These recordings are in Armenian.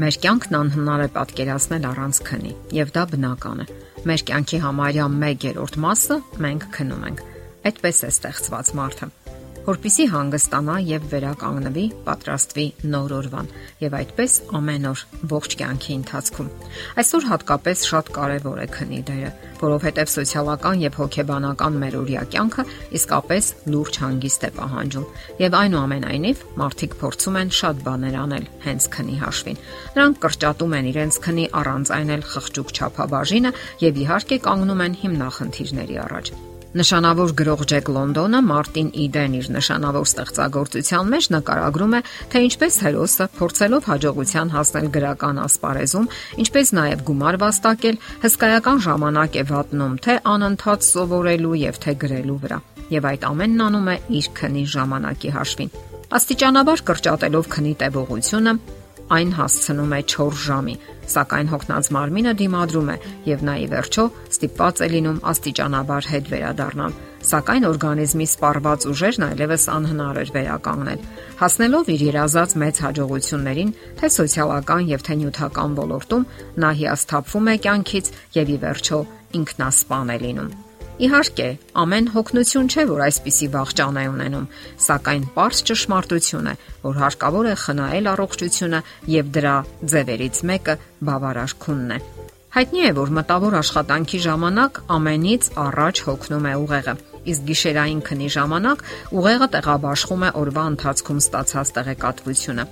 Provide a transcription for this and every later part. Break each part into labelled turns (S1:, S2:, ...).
S1: Մեր կյանքն անհնար է պատկերացնել առանց քնի, եւ դա բնական է։ Մեր կյանքի համարյա 1/3 մասը մենք քնում ենք։ Այդպես է ստեղծված մարդը որpիսի հանգստանա եւ վերականգնվի, պատրաստվի նոր օրվան եւ այդպես ամեն օր ողջ կյանքի ընթացքում։ Այսօր հատկապես շատ կարեւոր է քնի դերը, որովհետեւ սոցիալական եւ հոգեբանական մեր օրյա կյանքը իսկապես լուրջ հանգիստ է պահանջում եւ այնուամենայնիվ մարդիկ փորձում են շատ բաներ անել հենց քնի հաշվին։ Նրանք կրճատում են իրենց քնի առանց այնել խղճուկ չափաբաժինը եւ իհարկե կանգնում են հիմնախնդիրների առաջ։ Նշանավոր գրող Ջեք Լոնդոնը Մարտին Իդեն իր նշանավոր ստեղծագործության մեջ նկարագրում է, թե ինչպես հերոսը փորձելով հաջողության հասնել գրական ասպարեզում, ինչպես նաև գումար վաստակել, հսկայական ժամանակ է վատնում թե անընդհատ սովորելու եւ թե գրելու վրա։ Եվ այդ ամենն անում է իր քնի ժամանակի հաշվին։ Աստիճանաբար կրճատելով քնի տևողությունը, այն հասցնում է 4 ժամի, սակայն հոգնած մարմինը դիմադրում է եւ նա ի վերջո ստիպված է լինում աստիճանաբար հետ վերադառնալ։ Սակայն օրգանիզմի սպառված ուժերն այլևս անհնար էր վերականգնել։ Հասնելով իր երազած մեծ հաջողություններին, թե սոցիալական եւ թե նյութական ոլորտում, նա հիասթափվում է կյանքից եւ ի վերջո ինքնասպան է լինում։ Իհարկե, ամեն հոգնություն չէ, որ այսպիսի վաղճան է ունենում, սակայն པարզ ճշմարտություն է, որ հարկավոր է խնայել առողջությունը եւ դրա ձևերից մեկը բավարար քունն է։ Հայտնի է, որ մտավոր աշխատանքի ժամանակ ամենից առաջ հոգնում է ուղեղը իսկ գիշերային քնի ժամանակ ուղեղը տեղաբաշխում է օրվա ընթացքում ստացած տեղեկատվությունը։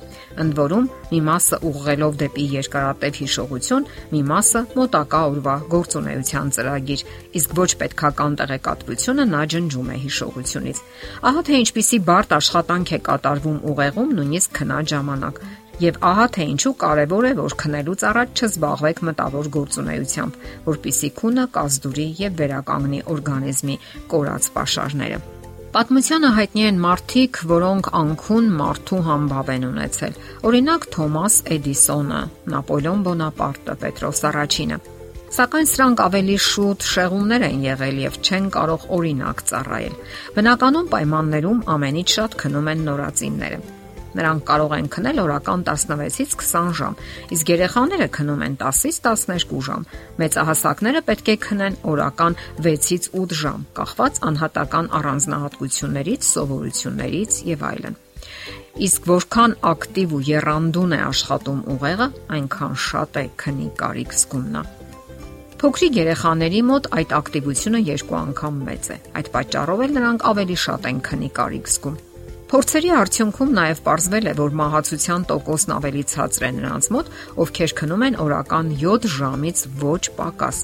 S1: Ընդ որում, մի մասը ուղղելով դեպի երկարատև հիշողություն, մի մասը մոտակա օրվա գործունեության ծրագիր, իսկ ոչ պետքական տեղեկատվությունը նա ջնջում է հիշողությունից։ Ահա թե ինչպիսի բարդ աշխատանք է կատարվում ուղեղում նույնիսկ քնած ժամանակ։ Եվ ահա թե ինչու կարևոր է, որ քնելուց առաջ չզբաղվեք մտավոր գործունեությամբ, որpիսի քունը կազդուրի եւ վերականգնի օրգանիզմի կորած pašարները։ Պատմությանը հայտնի են մարդիկ, որոնք անքուն մարդու համբավ են ունեցել։ Օրինակ Թոմաս Էդիսոնը, Նապոլեոն Բոնապարտը, Պետրոս Արաչինը։ Սակայն սրանք ավելի շուտ շեղումներ են եղել եւ չեն կարող օրինակ ծառայել։ Բնականon պայմաններում ամենից շատ քնում են նորածինները։ Նրանք կարող են քնել օրական 16-ից 20 ժամ, իսկ երեխաները քնում են 10-ից 12 ժամ։ Մեծահասակները պետք է քնեն օրական 6-ից 8 ժամ, կախված անհատական առանձնահատկություններից, սովորություններից եւ այլն։ Իսկ որքան ակտիվ ու երանդուն է աշխատում ուղեղը, այնքան շատ է քնի կարիք զգում նա։ Փոքրիկ երեխաների մոտ այդ ակտիվությունը երկու անգամ մեծ է։ Այդ պատճառով էլ նրանք ավելի շատ են քնի կարիք զգում։ Փորձերի արդյունքում նաև ողջվել է, որ մահացության տոկոսն ավելի ցածր է նրանց մոտ, ովքեր քնում են օրական 7 ժամից ոչ պակաս։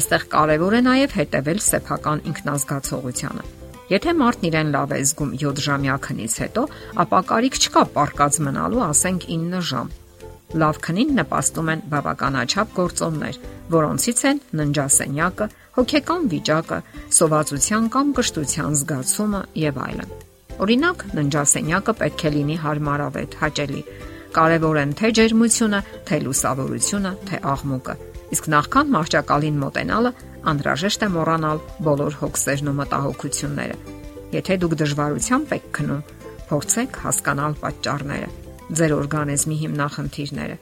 S1: Այստեղ կարևոր է նաև հետևել սեփական ինքնազգացողությանը։ Եթե մարդն իրեն լավ է զգում 7 ժամյա քնից հետո, ապա կարիք չկա պարկած մնալու, ասենք 9 ժամ։ Լավ քնին նպաստում են բավականաչափ գործոններ, որոնցից են ննջասենյակը, հոգեկան վիճակը, սովածության կամ կշտության զգացումը եւ այլն։ Օրինակ, ննջասենյակը պետք է լինի հարմարավետ, հաճելի։ Կարևոր են թե ջերմությունը, թե լուսավորությունը, թե աղմուկը։ Իսկ նախքան մարճակալին մոտենալը անհրաժեշտ է մոռանալ բոլոր հոգսերն ու մտահոգությունները։ Եթե դուք դժվարությամբ եք քնում, փորձեք հասկանալ պատճառները, ձեր օրգանիզմի հիմնախնդիրները։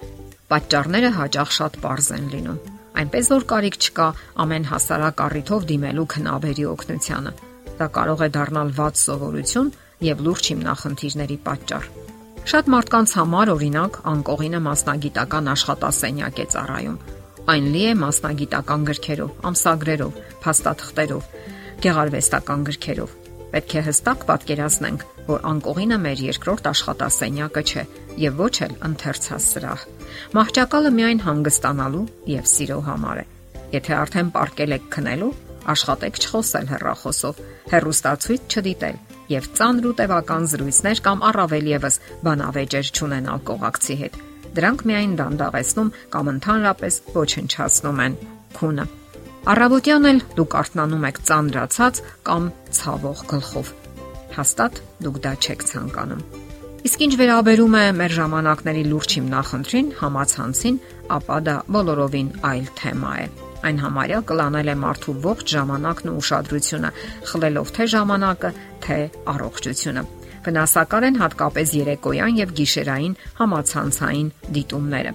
S1: Պատճառները հաճախ շատ པարզ են լինում։ Այնպես որ կարիք չկա ամեն հասարակ առիթով դիմելու քնաբերի օգնությանը։ Դա կարող է դառնալ ված սովորություն եւ լուրջ հիմնախնդիրների պատճառ։ Շատ մարդկանց համար օրինակ անկողինը մասնագիտական աշխատասենյակ է ծառայում։ Այն լի է մասնագիտական գրքերով, ամսագրերով, փաստաթղթերով, գեղարվեստական գրքերով։ Պետք է հստակ պատկերացնենք, որ անկողինը մեր երկրորդ աշխատասենյակը չէ եւ ոչ էլ ընթերցած սրահ։ Մահճակալը միայն հանգստանալու եւ սիրո համար է։ Եթե արդեն ապարկել եք քնելու, աշխատեք չխոսել հեռախոսով, հեռուստացույց չդիտել եւ ծանր ու տևական զրույցներ կամ առավել եւս բանավեճեր ճանենալ կողակցի հետ։ Դրանք միայն դանդաղեցնում կամ ընդհանրապես ոչնչացնում են քունը։ Առավոտյան էլ դուք արթնանում եք ծանրացած կամ ցավող գլխով։ Հաստատ դուք դա չեք ցանկանում։ Իսկ ինչ վերաբերում է մեր ժամանակների լուրջ հիմնախնդրին, համացանցին, ապա դա բոլորովին այլ թեմա է այն համարյա կլանել է մարդու ողջ ժամանակն ու ուշադրությունը, խլելով թե ժամանակը, թե առողջությունը։ Վնասակար են հատկապես երեկոյան եւ գիշերային համացանցային դիտումները։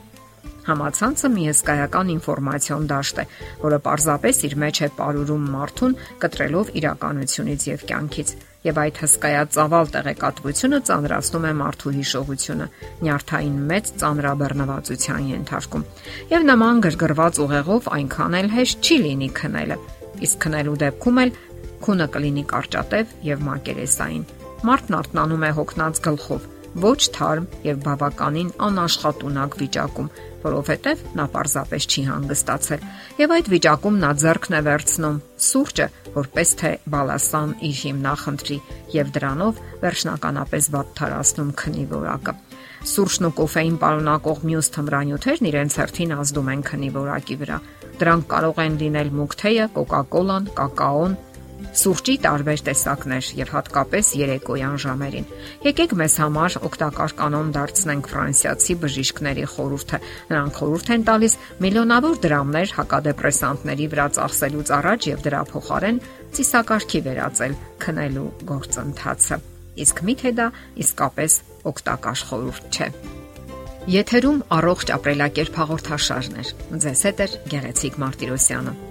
S1: Համացանցը մի հսկայական ինֆորմացիոն դաշտ է, որը պարզապես իր մեջ է ապարուրում մարդուն, կտրելով իրականությունից եւ կյանքից եւ այդ հսկայածավալ տեղեկատվությունը ծանրացնում է մարդու հիշողությունը, նյարդային մեծ ծանրաբեռնվածության ենթարկում։ Եվ նման գրգռված ուղեղով այնքան էլ հեշտ չի լինի քնելը։ Իսկ քնելու դեպքում էլ քունը կլինի կարճատև եւ մակերեսային։ Մարդն արթնանում է հոգնած գլխով, ոչ թարմ եւ բավականին անաշխատունակ վիճակում, որովհետև նա պարզապես չի հանգստացել եւ այդ վիճակում նա ձեռքն է վերցնում սուրճը, որպես թե բալասան իր հիմնախնդրի եւ դրանով վերջնականապես վատթարացնում քնի որակը։ Սուրճն ու կոֆեին պարունակող մյուս թմրանյութերն իրենց հերթին ազդում են քնի որակի վրա։ Դրանք կարող են լինել մուկ թեյը, կոկակոլան, կակաոն, սուրճի տարբեր տեսակներ եւ հատկապես երեկոյան ժամերին։ Եկեք մեզ համար օգտակար կանոն դարձնենք ֆրանսիացի բժիշկների խորհուրդը։ Նրանք խորհուրդ են տալիս միլիոնավոր դրամներ հակադեպրեսանտների վրա ծախսելուց առաջ եւ դրա փոխարեն ծիսակարգի վերածել քնելու գործընթացը։ Իսկ միթե դա իսկապես օգտակար խորհուրդ չէ։ Եթերում առողջ ապրելակերպ հաղորդաշարն է։ Ձեզ հետ է Գեղեցիկ Մարտիրոսյանը։